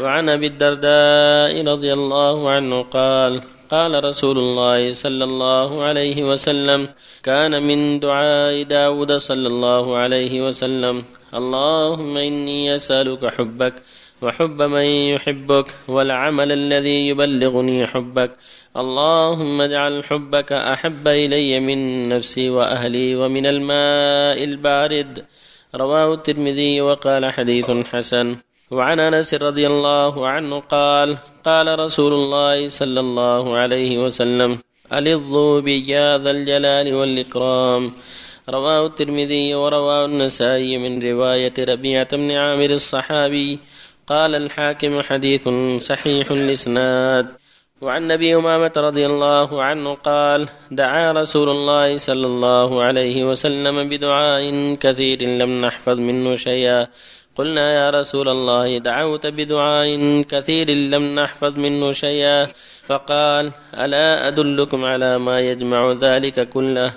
وعن أبي الدرداء رضي الله عنه قال قال رسول الله صلى الله عليه وسلم كان من دعاء داود صلى الله عليه وسلم اللهم إني أسألك حبك وحب من يحبك والعمل الذي يبلغني حبك اللهم اجعل حبك أحب إلي من نفسي وأهلي ومن الماء البارد. رواه الترمذي وقال حديث حسن. وعن أنس رضي الله عنه قال قال رسول الله صلى الله عليه وسلم ألظوا بجاذ الجلال والإكرام. رواه الترمذي ورواه النسائي من رواية ربيعة بن عامر الصحابي. قال الحاكم حديث صحيح الإسناد. وعن أبي أمامة رضي الله عنه قال دعا رسول الله صلى الله عليه وسلم بدعاء كثير لم نحفظ منه شيئا. قلنا يا رسول الله دعوت بدعاء كثير لم نحفظ منه شيئا. فقال ألا أدلكم على ما يجمع ذلك كله؟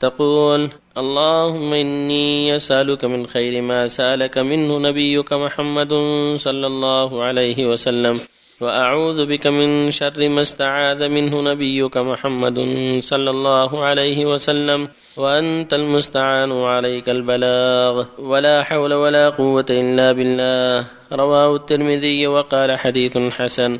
تقول اللهم إني أسألك من خير ما سألك منه نبيك محمد صلى الله عليه وسلم. وأعوذ بك من شر ما استعاذ منه نبيك محمد صلى الله عليه وسلم وأنت المستعان وعليك البلاغ. ولا حول ولا قوة إلا بالله. رواه الترمذي وقال حديث حسن.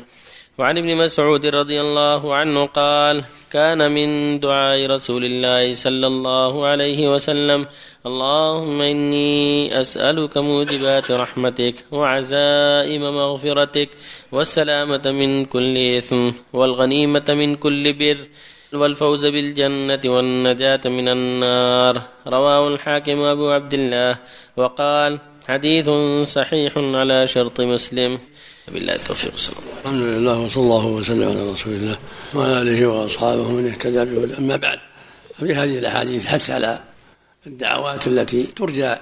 وعن ابن مسعود رضي الله عنه قال كان من دعاء رسول الله صلى الله عليه وسلم اللهم إني أسألك موجبات رحمتك وعزائم مغفرتك والسلامة من كل إثم والغنيمة من كل بر والفوز بالجنة والنجاة من النار. رواه الحاكم أبو عبد الله وقال حديث صحيح على شرط مسلم. بالله التوفيق صلى الله الحمد لله وصلى الله وسلم على رسول الله وعلى آله وأصحابه من اهتدى به أما بعد ففي هذه الأحاديث حث على الدعوات التي ترجى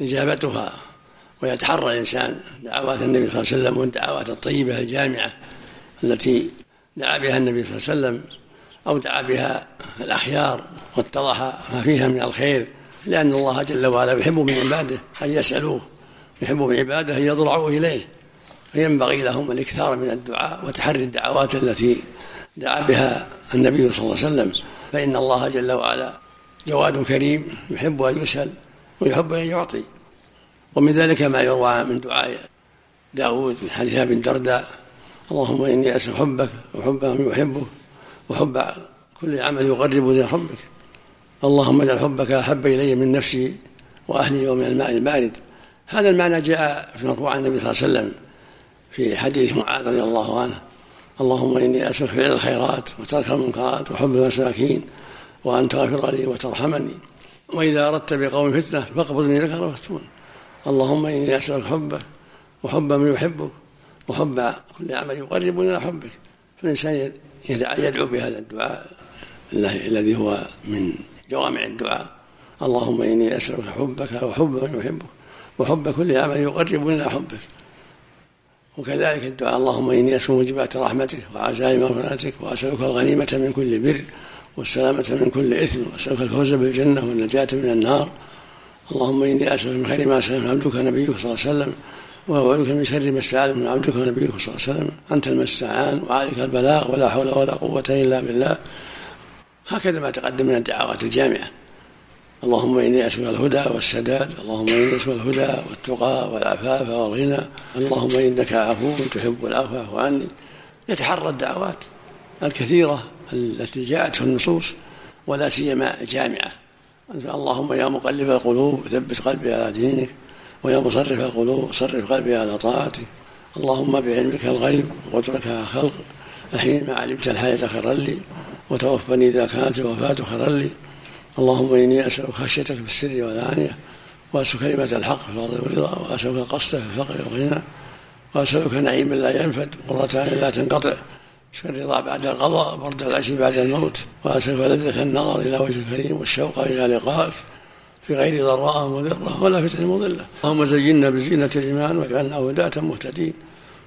إجابتها ويتحرى الإنسان دعوات النبي صلى الله عليه وسلم والدعوات الطيبة الجامعة التي دعا بها النبي صلى الله عليه وسلم أو دعا بها الأخيار واتضح ما فيها من الخير لأن الله جل وعلا يحب من عباده أن يسألوه يحب من عباده أن يضرعوا إليه. فينبغي لهم الإكثار من الدعاء وتحري الدعوات التي دعا بها النبي صلى الله عليه وسلم. فإن الله جل وعلا جواد كريم يحب أن يسأل ويحب أن يعطي. ومن ذلك ما يروى من دعاء داود من حديث أبي الدرداء اللهم إني أسأل حبك وحب من يحبك وحب كل عمل يقرب إلى حبك. اللهم اجعل حبك أحب إلي من نفسي وأهلي ومن الماء البارد. هذا المعنى جاء في عن النبي صلى الله عليه وسلم. في حديث معاذ رضي الله عنه. اللهم إني أسألك فعل الخيرات وترك المنكرات وحب المساكين وأن تغفر لي وترحمني. وإذا أردت بقوم فتنة فاقبضني لك رفتون اللهم إني أسألك حبك وحب من يحبك وحب كل عمل يقرب إلى حبك. فالإنسان يدعو بهذا الدعاء الذي هو من جوامع الدعاء. اللهم إني أسألك حبك وحب من يحبك وحب كل عمل يقرب إلى حبك. وكذلك الدعاء. اللهم إني اسال موجبات رحمتك وعزائم مغفرتك وأسألك الغنيمة من كل بر والسلامة من كل إثم وأسألك الفوز بالجنة والنجاة من النار. اللهم إني أسألك من خير ما سال عبدك نبيك صلى الله عليه وسلم وأعوذ من شر ما استعاذ من عبدك ونبيك صلى الله عليه وسلم. أنت المستعان وعليك البلاغ ولا حول ولا قوة إلا بالله. هكذا ما تقدم من الدعوات الجامعة. اللهم إني اسالك الهدى والسداد اللهم إني اسالك الهدى والتقى والعفاف والغنى اللهم إنك عفو تحب العفو فاعف عني. يتحرى الدعوات الكثيرة التي جاءت في النصوص ولا سيما الجامعة اللهم يا مقلب القلوب ثبت قلبي على دينك ويا مصرف القلوب صرف قلبي على طاعتك. اللهم بعلمك الغيب وقدرك على خلق احين ما علمت الحياة خيرا لي وتوفني إذا كانت الوفاة خيرا لي. اللهم إني أسألك خشيتك في السر والعانية وأسألك كلمة الحق في الفضل والرضا وأسألك القصد في الفقر والغنى وأسألك نعيما لا ينفد قرة لا تنقطع الرضا بعد القضاء برد العشي بعد الموت وأسألك لذة النظر إلى وجه الكريم والشوق إلى لقائك في غير ضراء مضرة ولا فتنة مضلة. اللهم زينا بزينة الإيمان واجعلنا هداة مهتدين.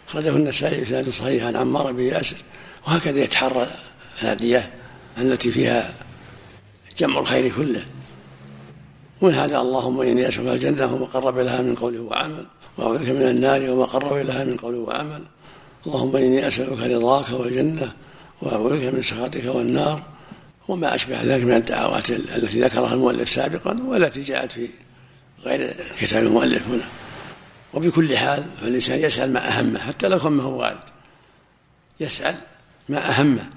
أخرجه النسائي في صحيح عن عمار بن ياسر وهكذا يتحرى الهدية التي فيها جمع الخير كله. ومن هذا اللهم إني أسألك الجنة وما قرب لها من قول وعمل وأعوذ بك من النار وما قرب إليها من قول وعمل. اللهم إني أسألك رضاك والجنة وأعوذ بك من سخطك والنار وما أشبه ذلك من الدعوات التي ذكرها المؤلف سابقا والتي جاءت في غير كتاب المؤلف هنا. وبكل حال فالإنسان يسأل ما أهمه حتى لو كان ما هو وارد. يسأل ما أهمه.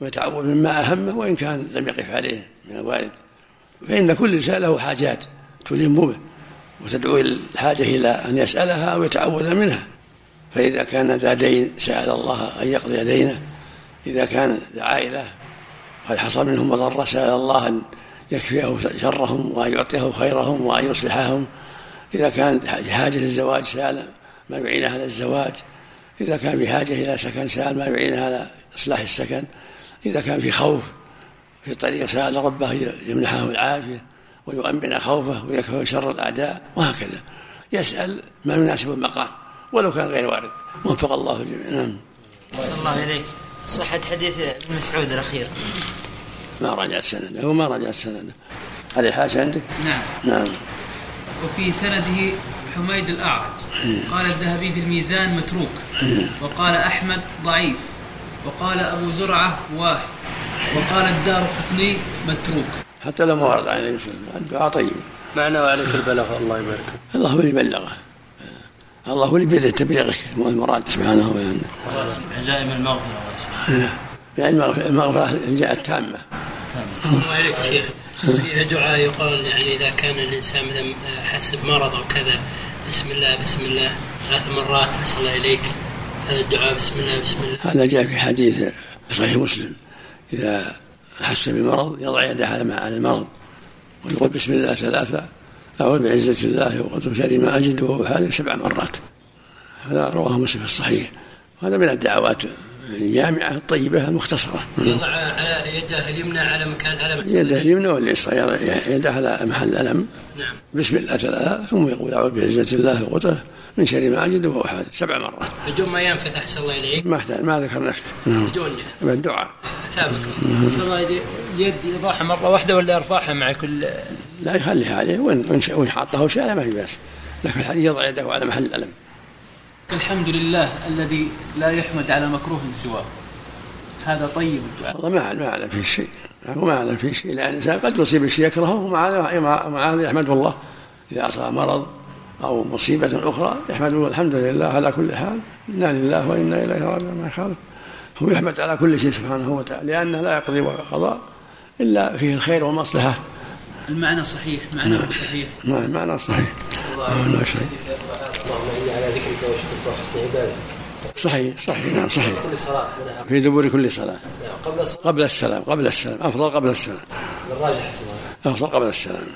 ويتعوذ مما أهمه وإن كان لم يقف عليه من الوارد. فإن كل إنسان له حاجات تلم به وتدعو الحاجة إلى أن يسألها أو يتعوذ منها. فإذا كان ذا دين سأل الله أن يقضي دينه. إذا كان ذا عائلة قد حصل منهم مضرة سأل الله أن يكفيه شرهم وأن يعطيه خيرهم وأن يصلحهم. إذا كان بحاجة للزواج سأل ما يعينه على الزواج. إذا كان بحاجة إلى سكن سأل ما يعينه على إصلاح السكن. إذا كان في خوف في الطريق سأل ربه يمنحه العافية ويؤمن خوفه ويكفه شر الأعداء وهكذا. يسأل ما يناسب المقام ولو كان غير وارد. وفق الله الجميع. نعم. الله إليك. صحة حديث ابن مسعود الأخير. ما راجعت سنده هو ما راجعت سنده. هذه حاجة عندك؟ نعم. نعم. وفي سنده حميد الأعرج. قال الذهبي في الميزان متروك. وقال أحمد ضعيف. وقال أبو زرعة واحد. وقال الدار قطني متروك. حتى لو ما ورد عن النبي صلى الله عليه وسلم الدعاء طيب. معنى وعليك البلاغ الله يبارك. الله هو اللي بلغه. الله هو اللي بيده تبليغك. مو المراد سبحانه وتعالى. عزائم المغفرة. لأن المغفرة جاءت تامة. الله عليك يا شيخ. فيها دعاء يقال يعني إذا كان الإنسان مثلا حس بمرض أو كذا بسم الله بسم الله ثلاث مرات أحسن الله إليك. هذا الدعاء بسم الله بسم الله. هذا جاء في حديث صحيح مسلم. إذا أحس بمرض يضع يده على المرض ويقول بسم الله ثلاثة أعوذ بعزة الله وقلت شر ما أجد وهو حالي سبع مرات. هذا رواه مسلم في الصحيح. وهذا من الدعوات الجامعة الطيبة المختصرة. يضع على يده اليمنى على مكان ألم. يده اليمنى واليسرى يده على محل الألم نعم. بسم الله ثلاثة ثم يقول أعوذ بعزة الله وقدرته من شر ما أجد وهو حالي سبع مرات. بدون ما ينفث أحسن الله إليك. ما أحتاج ما ذكر نفسه نعم. بدون. الدعاء. ثابت يد يضعها مرة واحدة ولا يرفعها مع كل؟ لا يخليها عليه وإن وإن حاطه شيء ما في بأس. لكن يضع يده على محل الألم الحمد لله الذي لا يحمد على مكروه سواه. هذا طيب الدعاء. والله ما ما أعلم فيه شيء. ما أعلم فيه شيء. لأن الانسان قد يصيب الشيء يكرهه ومع هذا يحمده الله. إذا أصاب مرض أو مصيبة أخرى يحمده الحمد لله على كل حال. إنا لله وإنا إليه راجعون. ما يخالف. هو يحمد على كل شيء سبحانه وتعالى لأنه لا يقضي قضاء إلا فيه الخير والمصلحة. المعنى صحيح معنى صحيح. نعم المعنى صحيح. اللهم اني على ذكرك وشكرك وحسن عبادتك صحيح صحيح نعم صحيح. كل صلاة في دبور كل صلاة. قبل الصلاة قبل السلام قبل السلام أفضل قبل السلام. الراجح أفضل قبل السلام.